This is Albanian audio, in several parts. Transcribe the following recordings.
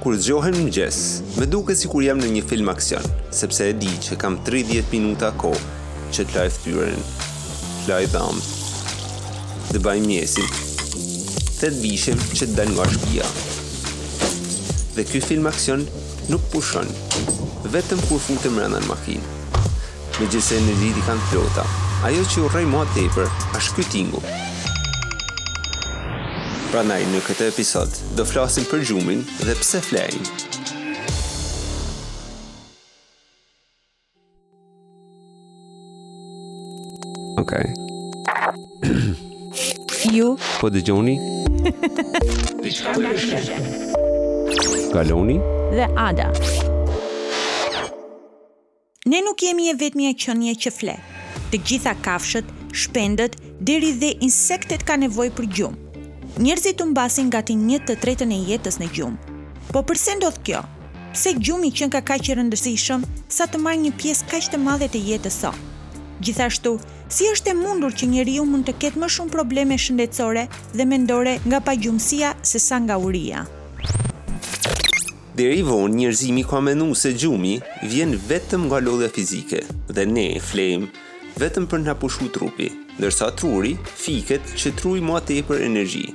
Kur zgjohem në mëngjes, më duket sikur jam në një film aksion, sepse e di që kam 30 minuta kohë që të laj ftyrën, të laj dhamët, dhe baj mjesin, dhe të vishem që të dal nga shpia. Dhe ky film aksion nuk pushon, vetëm kur futem mrena në makinë. Megjithëse energjitë i kam të plota, ajo që urrej ma tepër është ky tingull. Prandaj në këtë episod do flasim për gjumin dhe pse flejmë. Okej. Ju po dëgjoni? Diçka ndryshe. Kaloni dhe Ada. Ne nuk jemi e vetmja qenie që fle. Të gjitha kafshët, shpendët, deri dhe insektet kanë nevojë për gjumë. Njerëzit humbasin gati një të tretën e jetës në gjumë. Po përse ndodh kjo? Pse gjumi qënka kaq i rëndësishëm sa të marrë një pjesë kaq të madhe të jetës sonë? Gjithashtu, si është e mundur që njeriu mund të ketë më shumë probleme shëndetësore dhe mendore nga pagjumësia sesa nga uria? Deri vonë njerëzimi ka menduar se gjumi vjen vetëm nga lodhja fizike dhe ne flejmë vetëm për na pushu trupi, ndërsa truri fiket që t'ruj ma tepër energji.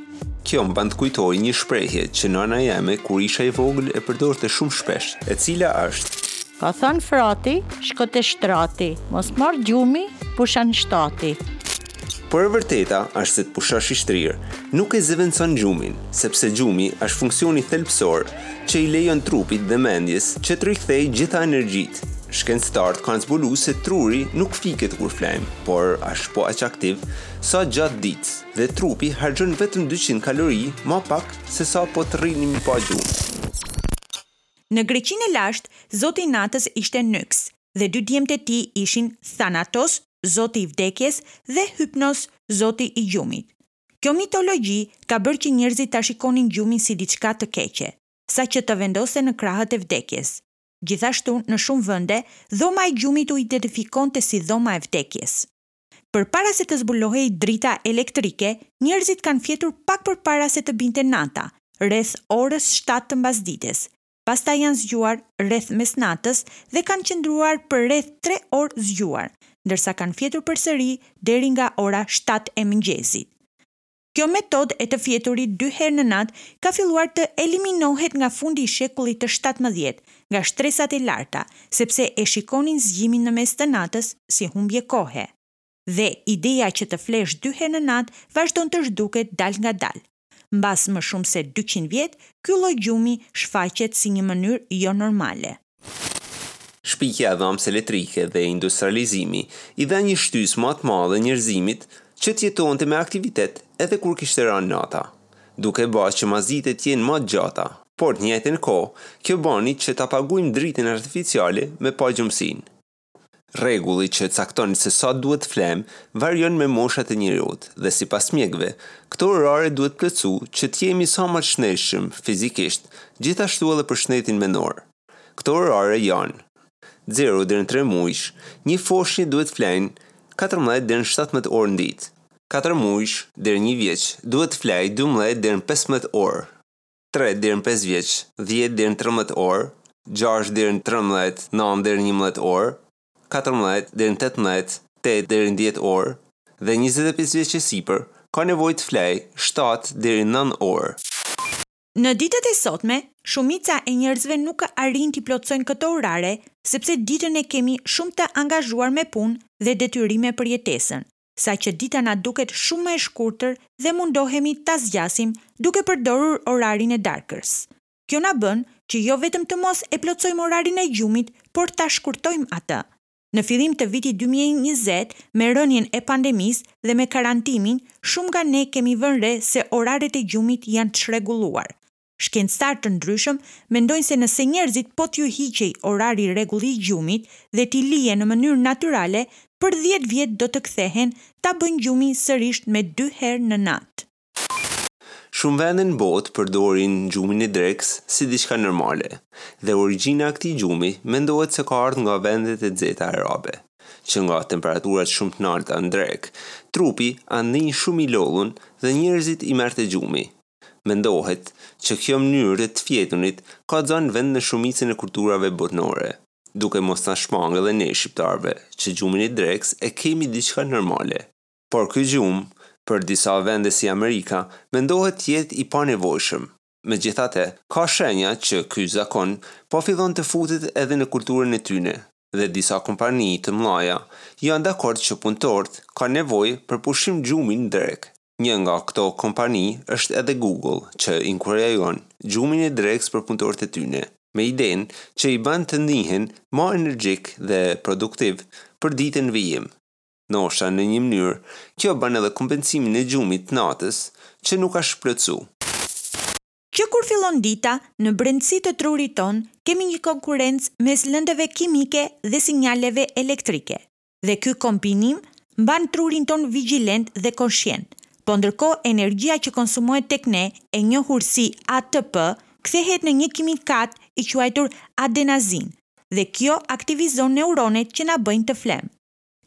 Kjo më ban të kujtoj një shprehje që nëna jeme kur isha i vogël e përdorte shumë shpesh, e cila është. Ka thënë frati, shko te shtrati, mos t'marrtë gjumi, pushon shtati. Por e vërteta është se të pushosh i shtrirë nuk e zëvendëson gjumin, sepse gjumi është funksioni thelbësor që i lejon trupit dhe mendjes që të rikthejë gjitha energjitë. Shkencëtarët kanë zbulu se truri nuk fiket kur flejmë, por është po aq aktiv sa gjatë ditës dhe trupi harxhon vetëm dyqind kalori ma pak se sa po të rrinim pa gjumë. Në Greqinë e lashtë, zoti i natës ishte Nyx. dhe dy djemtë e tij ishin Thanatos, zoti i vdekjes, dhe Hypnos, zoti i gjumit. Kjo mitologji ka bërë që njerëzit ta shikonin gjumin si diçka të keqe, saqë të vendoste në krahët e vdekjes. Gjithashtu, në shumë vende, dhoma e gjumit u identifikonte si dhoma e vdekjes. Përpara se të zbulohej drita elektrike, njerëzit kanë fjetur pak përpara se të binte nata, rreth orës shtatë të mbasdites, pastaj janë zgjuar rreth mesnatës dhe kanë qëndruar për rreth tre orë zgjuar, ndërsa kanë fjetur përsëri deri nga ora shtatë e mëngjesit. Kjo metodë e të fjeturit dy herë në natë ka filluar të eliminohet nga fundi i shekullit të shtatëmbëdhjetë nga shtresat e larta, sepse e shikonin zgjimin në mes të natës si humbje kohe. dhe ideja që të flesh dy herë në natë vazhdon të zhduket dalë nga dalë. Mbas më shumë se dyqind vjet, ky lloj gjumi shfaqet si një mënyrë jo normale. Shpikja e llambës elektrike dhe industrializimi i dhanë një shtysë ma të madhe njerëzimit që të jetonte me aktivitet edhe kur kishte ranë nata, duke ba që mbasditet të jenë ma të gjata, por të njëjtën kohë kjo bani që ta paguajmë dritën artificiale me pagjumësinë. Rregulli që cakton se sa duhet të flejmë varion me moshat e njeriut dhe sipas mjekëve, këto orare duhet të plotësu që të jemi sa ma të shëndetshëm fizikisht, gjithashtu edhe për shëndetin mendor. Këto orare janë, zero deri në tre mujsh, një foshnje duhet të flejë katërmbëdhjetë deri në shtatëmbëdhjetë orë në ditë, katër mujsh deri një vjeç duhet të flejë dymbëdhjetë deri në pesëmbëdhjetë orë, tre deri në pesë vjeç, dhjetë deri në trembëdhjetë orë, gjashtë deri në trembëdhjetë, nëntë deri në njëmbëdhjetë orë, katërmbëdhjetë deri në tetëmbëdhjetë, tetë deri në dhjetë orë dhe njëzet e pesë vjeç e sipër ka nevojë të flejë shtatë deri në nëntë orë. Në ditët e sotme, shumica e njerëzve nuk arrijnë t'i plotësojnë këto orare, sepse ditën e kemi shumë të angazhuar me punë dhe detyrime për jetesën. saqë dita na duket shumë më e shkurtër dhe mundohemi ta zgjasim duke përdorur orarin e darkës. Kjo na bën që jo vetëm të mos e plotësojmë orarin e gjumit, por ta shkurtojmë atë. Në fillim të vitit dy mijë e njëzet, me rënien e pandemisë dhe me karantimin, shumë nga ne kemi vënë re se oraret e gjumit janë të çrregulluar. Shkencëtarë të ndryshëm mendojnë se nëse njerëzit po t'ju hiqej orari i rregullt i gjumit dhe t'i lije në mënyrë natyrale për dhjetë vjet do të kthehen ta bëjnë gjumin sërisht me dy herë në natë. Shumë vende në botë përdorin gjumin e drekës si diçka normale, dhe origjina e këtij gjumi mendohet se ka ardhë nga vendet e nxehta arabe, që nga temperaturat shumë të nalta në drekë, trupi asht ndi shumë i lodhun dhe njerëzit i merrte gjumi. Mendohet që kjo mënyrë e të fjetunit ka zanë vend në shumicën e kulturave botnore, duke mos na shmangë edhe ne shqiptarëve që gjumin e drekës e kemi diçka normale. Por ky gjumë, për disa vende si Amerika, mendohet të jetë i panevojshëm. Megjithatë, ka shenja që ky zakon po fillon të futet edhe në kulturën e tyne dhe disa kompani të mëdha janë dakord që punëtorët kanë nevojë për pushim gjumi në drekë. Një nga këto kompani është edhe Google, që inkurajon gjumin e drekës për punëtorët e tyne, me idenë që i ban të ndihen ma energjikë dhe produktivë për ditën në vijim. Ndoshta në një mënyrë, kjo bën edhe kompensimin e gjumit të natës që nuk asht plotësu. Që kur fillon dita, në brendësi të trurit tonë kemi një konkurrencë mes lëndëve kimike dhe sinjaleve elektrike. dhe ky kombinim mban trurin tonë vigjilent dhe konshient. Po ndërkohë energjia që konsumohet tek ne e njohur si ATP kthehet në një kimikat i quajtur adenazinë dhe kjo aktivizon neuronet që na bëjnë të flemë.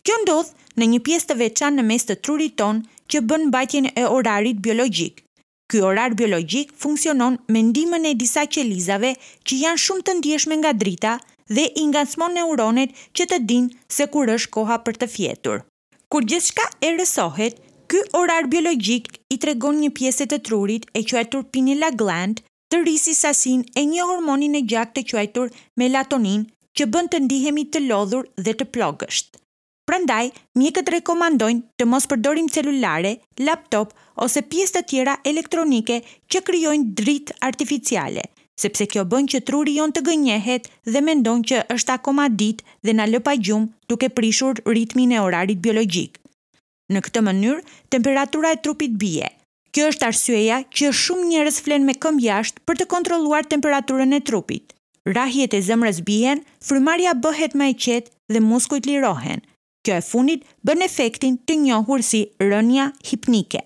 Kjo ndodh në një pjesë të veçantë në mes të trurit tonë që bën mbajtjen e orarit biologjik. Ky orar biologjik funksionon me ndihmën e disa qelizave që janë shumë të ndjeshme nga drita dhe i ngacmon neuronet që të dinë se kur është koha për të fjetur. Kur gjithçka erësohet, ky orar biologjik i tregon një pjese të trurit e quajtur pineal gland të rrisi sasinë e një hormoni në gjak të quajtur melatoninë që bën të ndihemi të lodhur dhe të plogësht. Prandaj, mjekët rekomandojnë të mos përdorim celulare, laptop ose pjesë të tjera elektronike që krijojnë dritë artificiale, sepse kjo bën që truri jonë të gënjehet dhe mendon që është akoma ditë dhe na lë pa gjumë duke prishur ritmin e orarit biologjik. Në këtë mënyrë, temperatura e trupit bie, Kjo është arsyeja që shumë njerëz flenë me këmbë jashtë për të kontrolluar temperaturën e trupit. Rrahjet e zemrës bien, frymëmarrja bëhet më e qetë dhe muskujt lirohen. Kjo e fundit bën efektin të njohur si rënia hipnike.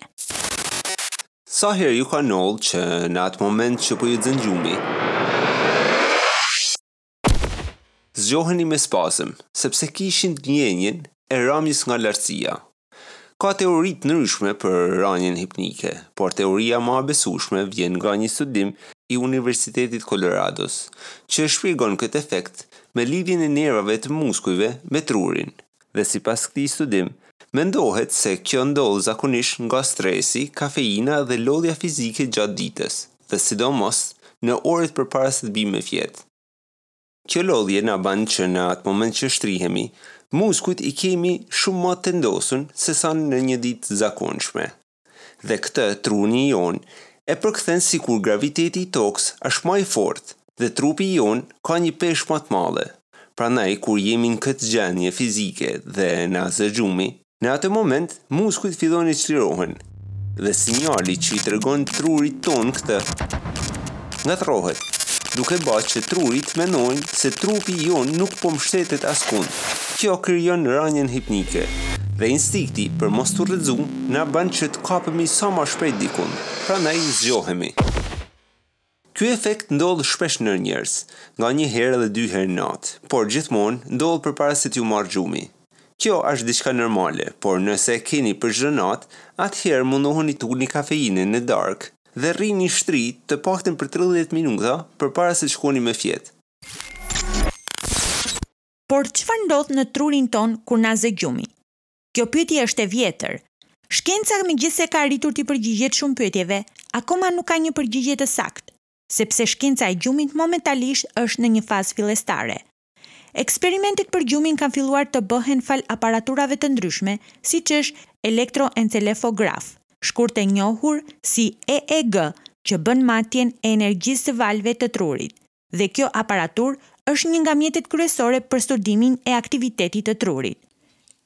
Sa herë ju ka ndodhur që në atë moment që po ju zën gjumi, zgjoheni me spazëm, sepse kishit ndjenjën e rënies nga lartësia. Ka teori të ndryshme për rënien hipnike, por teoria më e besueshme vjen nga një studim i Universitetit Kolorados, që e shpjegon këtë efekt me lidhjen e nervave të muskujve me trurin, dhe sipas këtij studimi, mendohet se kjo ndodh zakonisht nga stresi, kafeina dhe lodhja fizike gjatë ditës. dhe sidomos në orët përpara se të bim me fjetë. Kjo lodhje na bën që në atë moment që shtrihemi, muskujt i kemi shumë ma të tendosun se sa në një ditë të zakonshme. Dhe këtë truni jonë e përkthen sikur graviteti i Tokës është ma i fortë dhe trupi jonë ka një peshë ma të madhe. Prandaj kur jemi në këtë gjendje fizike dhe na zë gjumi, Në atë moment, muskujt fillojnë të çlirohen dhe sinjali që i tregon trurit tonë këtë ngatrohet, duke bërë që truri të mendojë se trupi jonë nuk po mbështetet askund. Kjo krijon rënien hipnike dhe instinkti për mos t'u rrëzu na bën që të kapemi sa më shpejt dikund, prandaj zgjohemi. Ky efekt ndodh shpesh ndër njerëz, nganjëherë edhe dy herë në natë, por gjithmonë ndodh përpara se t'ju marrë gjumi. Kjo është diçka normale, por nëse e keni për çdo natë, atëherë mundohuni t'ulni kafeinën në darkë dhe rrini shtri të paktën për tridhjetë minuta përpara se të shkoni me fjetë. Por çfarë ndodh në trurin tonë kur na ze gjumi? Kjo pyetje është e vjetër. Shkenca megjithëse ka arritur t'i përgjigjet shumë pyetjeve, akoma nuk ka një përgjigje të saktë, sepse shkenca e gjumit momentalisht është në një fazë fillestare. Eksperimentet për gjumin kanë filluar të bëhen falë aparaturave të ndryshme, siç është elektroencelefograf, shkurt e njohur si EEG, që bën matjen e energjisë së valëve të trurit. dhe kjo aparaturë është një nga mjetet kryesore për studimin e aktivitetit të trurit.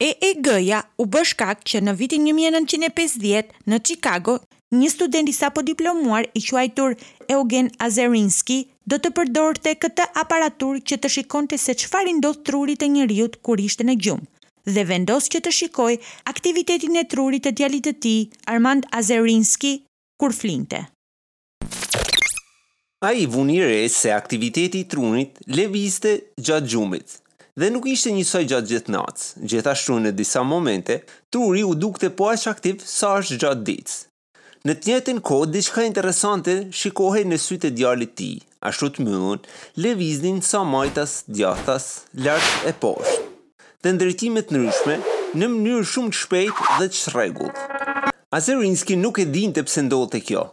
EEG-ja u bë shkak që në vitin një mijë e nëntëqind e pesëdhjetë, në Çikago, një student i sapodiplomuar i quajtur Eugen Azerinsky do të përdorte këtë aparaturë që të shikonte se çfarë i ndodh trurit të njeriut kur ishte në gjumë dhe vendos që të shikojë aktivitetin e trurit të djalit të tij, Armand Azerinsky, kur flinte. Ai vuni re se aktiviteti i trunit lëvizte gjatë gjumit dhe nuk ishte njësoj gjatë gjithë natës. Gjithashtu në disa momente, truri u dukte po aq aktiv sa është gjatë ditës. Në të njëjtën kohë, diçka interesante shikohej në sytë e djalit të tij, ashtu të mbyllun, lëviznin sa majtas, djathtas, lart e poshtë dhe në drejtime të ndryshme, në mënyrë shumë të shpejtë dhe të çrregullt. Azerinski nuk e dinte pse ndodhte kjo,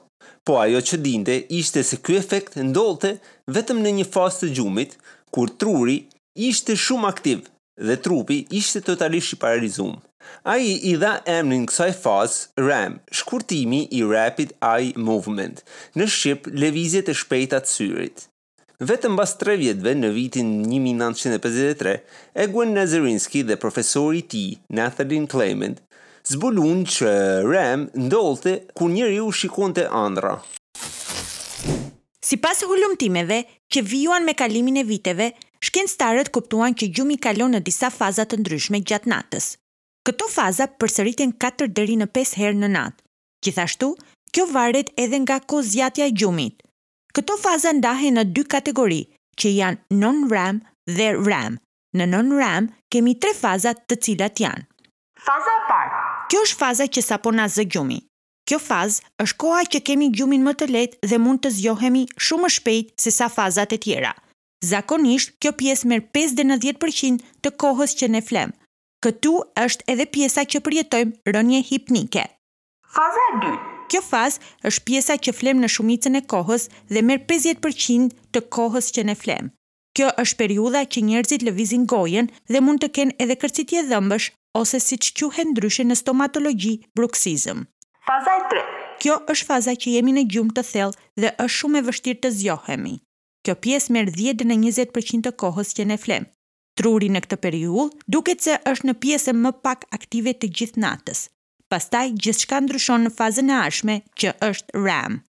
po ajo që dinte ishte se ky efekt ndodhte vetëm në një fazë të gjumit kur truri ishte shumë aktiv dhe trupi ishte totalisht i paralizum. Ai i dha emrin kësaj fazë REM, shkurtimi i Rapid Eye Movement, në shqip lëvizjet e shpejta të syrit. Vetëm mbas tre vjetëve, në vitin 1953, Eugen Azerinsky dhe profesori i tij, Nathaniel Kleitman, zbulun që REM ndodhte kur njeriu shikonte andrra. Sipas hulumtimeve që vijuan me kalimin e viteve, shkencëtarët kuptuan që gjumi kalon në disa faza të ndryshme gjatë natës. Këto faza përsëriten katër deri në pesë herë në natë. Gjithashtu, kjo varet edhe nga kohëzgjatja e gjumit. Këto faza ndahen në dy kategori, që janë non-REM dhe REM. Në non-REM kemi tre faza të cilat janë. Faza e parë. Kjo është faza që sapo na zë gjumi. Kjo fazë është koha që kemi gjumin më të lehtë dhe mund të zgjohemi shumë më shpejt se sa fazat e tjera. Zakonisht kjo pjesë merr pesë deri në dhjetë për qind të kohës që ne flemë. Këtu është edhe pjesa që përjetojmë rënie hipnike. Faza e dytë. Kjo fazë është pjesa që flemë në shumicën e kohës dhe merr pesëdhjetë për qind të kohës që ne flemë. Kjo është periudha që njerëzit lëvizin gojën dhe mund të kenë edhe kërcitje dhëmbësh ose siç quhet ndryshe në stomatologji bruksizëm. Faza e tretë. Kjo është faza që jemi në gjumë të thellë dhe është shumë e vështirë të zgjohemi. Kjo pjesë merr dhjetë në njëzet për qind të kohës që ne flemë. Truri në këtë periudhë duket se është në pjesën më pak aktive të gjithë natës. Pastaj gjithçka ndryshon në fazën e ardhshme që është REM.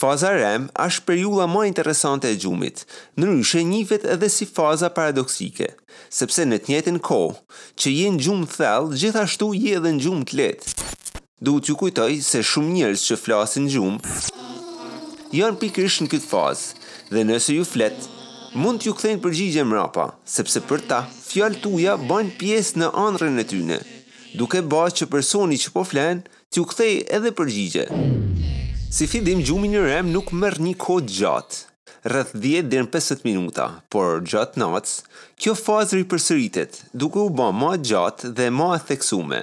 Faza REM është periudha ma interesante e gjumit, ndryshe njihet edhe si faza paradoksike, sepse në t'njejten kohë që je n'gjumë t'thellë gjithashtu je edhe n'gjumë t'lehtë. Duhet t'ju kujtoj se shumë njerëz që flasin n'gjumë janë pikërisht n'kytë fazë dhe nëse ju flet mund t'ju kthejnë përgjigje mrapa, sepse për ta. Fjalët tuaja bajnë pjesë në andrrën e tyne, duke ba që personi që po flen t'iu kthejë edhe përgjigje. Si fillim, gjumi në REM nuk merr një kohë të gjatë, rreth dhjetë deri në pesëmbëdhjetë minuta, por gjatë natës, kjo fazë ripërsëritet, duke u ba ma e gjatë dhe ma e theksume.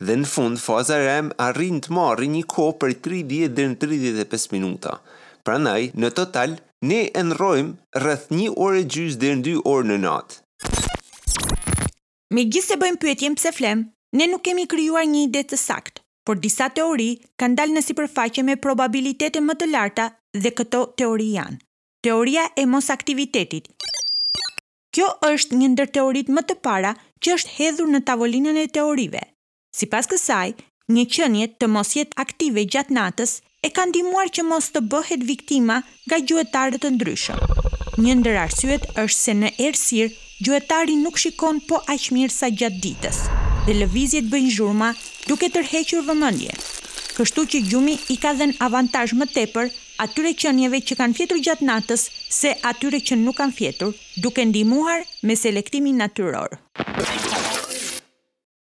dhe në fund faza REM arrin të marri një kohë prej tridhjetë deri në tridhjetë e pesë minuta. Prandaj, në total, ne ëndrrojmë rreth një orë e gjysmë deri në dy orë në natë. Megjithëse bëjmë pyetjen pse flemë, ne nuk kemi krijuar një ide të saktë, por disa teori kanë dalë në sipërfaqe me probabilitete më të larta dhe këto teori janë, Teoria e mosaktivitetit, Kjo është një ndër teoritë më të para që është hedhur në tavolinën e teorive. Sipas kësaj, një qenie të mos jetë aktive gjatë natës e ka ndihmuar që mos të bëhet viktima nga gjuetarë të ndryshëm. Një ndër arsyet është se në errësirë gjuetari nuk shikon po aq mirë sa gjatë ditës dhe lëvizjet bëjnë zhurma duke tërhequr vëmendjen, kështu që gjumi i ka dhënë avantazh më tepër atyre qenieve që kanë fjetur gjatë natës se atyre që nuk kanë fjetur, duke ndihmuar me selektimin natyror.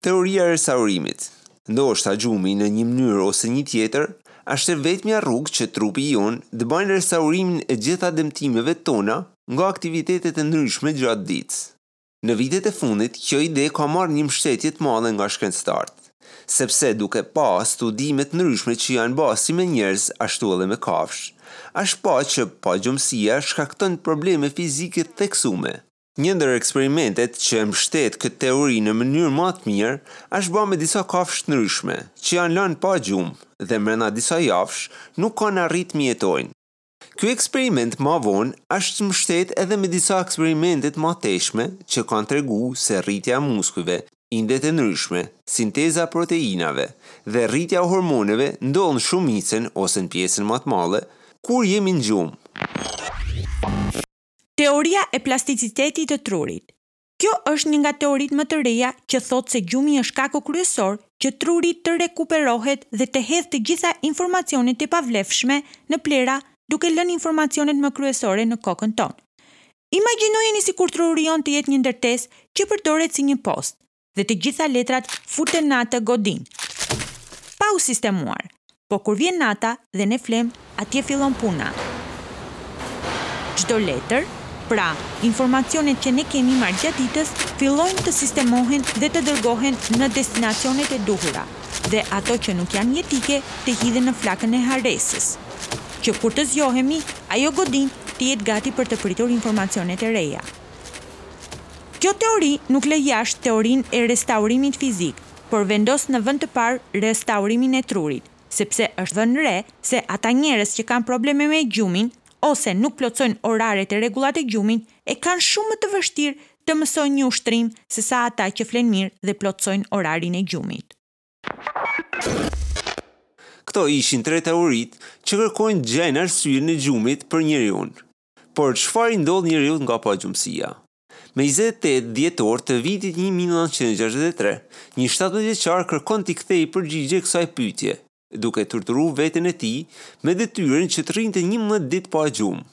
Teoria e restaurimit, Ndoshta gjumi në një mënyrë ose një tjetër është e vetmja rrugë që trupi jonë të bajnë restaurimin e gjitha dëmtimeve tona nga aktivitetet e ndryshme gjatë ditës. Në vitet e fundit, kjo ide ka marrë një mbështetje të madhe nga shkencëtarët, sepse duke pa studime të ndryshme që janë ba si me njerëz ashtu edhe me kafshë, është pa që pagjumësia shkakton probleme fizike të theksume. Një ndër eksperimentet që e mbështet këtë teori në mënyrë ma të mirë është ba me disa kafshë të ndryshme, që janë lanë pa gjumë dhe mrena disa javësh nuk kanë arrit t'mijetojnë. Ky eksperiment ma vonë asht mbshtet edhe me disa eksperimente të matejshme që kanë tregu se rritja e muskujve, indet e ndryshme, sinteza e proteinave dhe rritja e hormoneve ndodh në shumicën ose në pjesën ma të madhe kur jemi në gjumë. Teoria e plasticitetit të trurit Kjo është një nga teoritë më të reja që thotë se gjumi është shkaku kryesor që truri të rekuperohet dhe të hedhë të gjitha informacionet e pavlefshme në plehra duke lënë informacionet më kryesore në kokën tonë. Imagjinojeni sikur truri jonë të jetë një ndërtesë që përdoret si një postë dhe të gjitha letrat futen në atë godinë pa u sistemuar. Po kur vjen nata dhe ne flemë, atje fillon puna. Çdo letër, pra, informacionet që ne kemi marrë gjatë ditës, fillojnë të sistemohen dhe të dërgohen në destinacionet e duhura dhe ato që nuk janë jetike të hidhen në flakën e harresës, që kur të zgjohemi, ajo godinë të jetë gati për të pritur informacionet e reja. Kjo teori nuk lë jashtë teorinë e restaurimit fizik, por vendos në vend të parë restaurimin e trurit, sepse është vënë re se ata njerëz që kanë probleme me gjumin ose nuk plotësojnë oraret e rregullta të gjumit e kanë shumë më të vështirë të mësojnë një ushtrim se sa ata që flenë mirë dhe plotësojnë orarin e gjumit. Këto ishin tre teoritë që kërkojnë gjejnë arsyen e gjumit për njeriun. Por çfarë i ndodh njeriut nga pagjumësia? Më njëzet e tetë dhjetor të vitit një mijë e nëntëqind e gjashtëdhjetë e tre, një shtatëmbëdhjetë vjeçar kërkon t'i kthejë përgjigje kësaj pyetje, duke torturu veten e tij me detyrën që të rrinte njëmbëdhjetë ditë pa gjumë.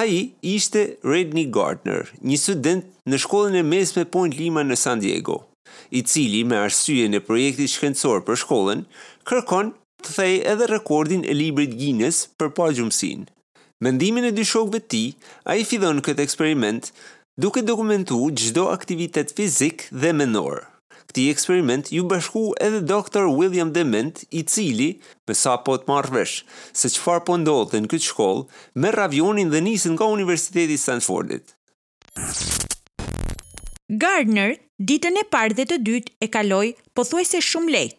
Ai ishte Randy Gardner, një student në shkollën e mesme Point Loma në San Diego, i cili me arsyen e projektit shkencor për shkollën, kërkon të thyejë edhe rekordin e librit Guinness për pagjumësinë. Me ndihmën e dy shokëve të tij, ai fillon këtë eksperiment duke dokumentu çdo aktivitet fizik dhe mendor. Këtij eksperiment iu bashku edhe Doktor William Dement i cili, me sapo të marrë vesh se çfarë po ndodhte në këtë shkollë, merr avionin dhe niset nga Universiteti i Stanfordit. Gardner ditën e parë dhe të dytë e kaloi pothuajse shumë lehtë,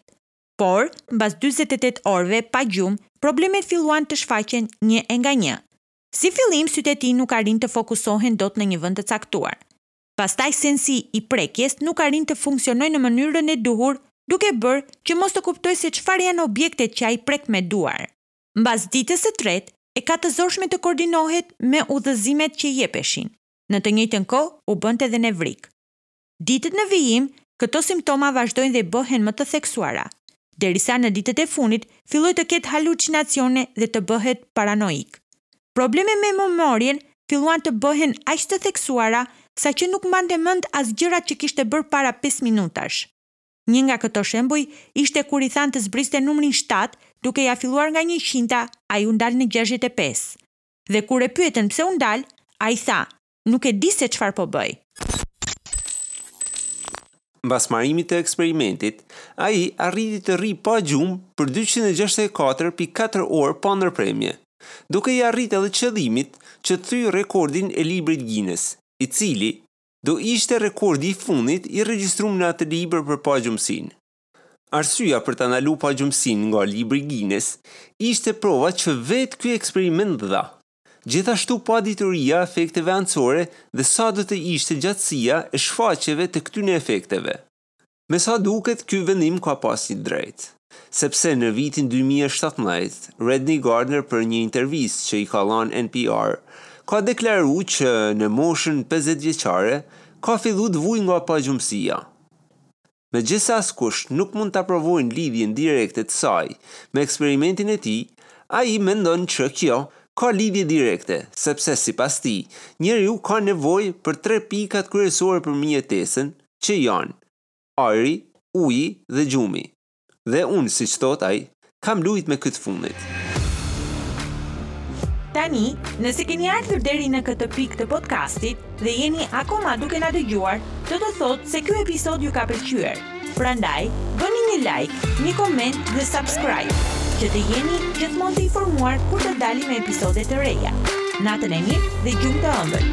Por, mbas dyzet e tetë orëve pa gjumë, problemet filluan të shfaqen një nga një. Si fillim, sytë e tij nuk arrijnë të fokusohen dot në një vend të caktuar. Pastaj sensi i prekjes nuk arrin të funksionojë në mënyrën e duhur, duke bërë që mos të kuptojë se çfarë janë objektet që ai prek me duar. Mbas ditës së tretë, e ka të zorshme të koordinohet me udhëzimet që jepeshin. Në të njëjtën kohë, u bënte dhe nevrik. Ditët në vijim, këto simptoma vazhdojnë dhe bëhen më të theksuara, derisa në ditët e fundit filloi të ketë halucinacione dhe të bëhet paranoik. Probleme me memorien filluan të bëhen aq të theksuara sa që nuk mbante mend as gjërat që kishte bërë para pesë minutash. Një nga këto shembuj ishte kur i thanë të zbriste numrin shtatë duke ia filluar nga njëqinta, ai u ndal në gjashtëdhjetë e pesë. Dhe kur e pyetën pse u ndal, ai tha, Nuk e di se çfarë po bëj. Mbas marimit të eksperimentit, ai arriti të rrijë pa gjumë për dyqind e gjashtëdhjetë e katër pikë katër orë pa ndërprerje, duke i arritë edhe qëllimit që të thyjë rekordin e librit Guinness, i cili do ishte rekordi i fundit i regjistrum në atë libër për pagjumësinë. Arsyeja për ta ndalu pagjumësinë nga libri Guinness ishte prova që vetë ky eksperiment dha. Gjithashtu padituria e efekteve anësore dhe sa do të ishte gjatësia e shfaqjeve të këtyne efekteve. Me sa duket ky vendim ka pas të drejtë. Sepse në vitin dy mijë e shtatëmbëdhjetë, Randy Gardner për një intervistë që i ka dhanë NPR, ka deklaru që në moshën pesëdhjetë vjeçare ka fillu të vujë nga pagjumësia. Megjithëse askush nuk mund ta provojnë lidhjen direkte të saj me eksperimentin e tij, ai mendon që kjo ka lidhje direkte, sepse sipas tij, njeriu ka nevojë për tre pikat kryesore për mbijetesën, që janë, ajri, uji dhe gjumi. Dhe unë, siç thotë ai, kam lujt me këtë të fundit. Tani, nëse keni ardhur deri në këtë pikë të podcastit dhe jeni akoma duke na dëgjuar, do të thotë se ky episod ju ka pëlqyer. Prandaj, bëni një like, një koment dhe subscribe, që të jeni gjithmonë të informuar kur të dalim me episode të reja. Natën e mirë dhe gjumë të ëmbël!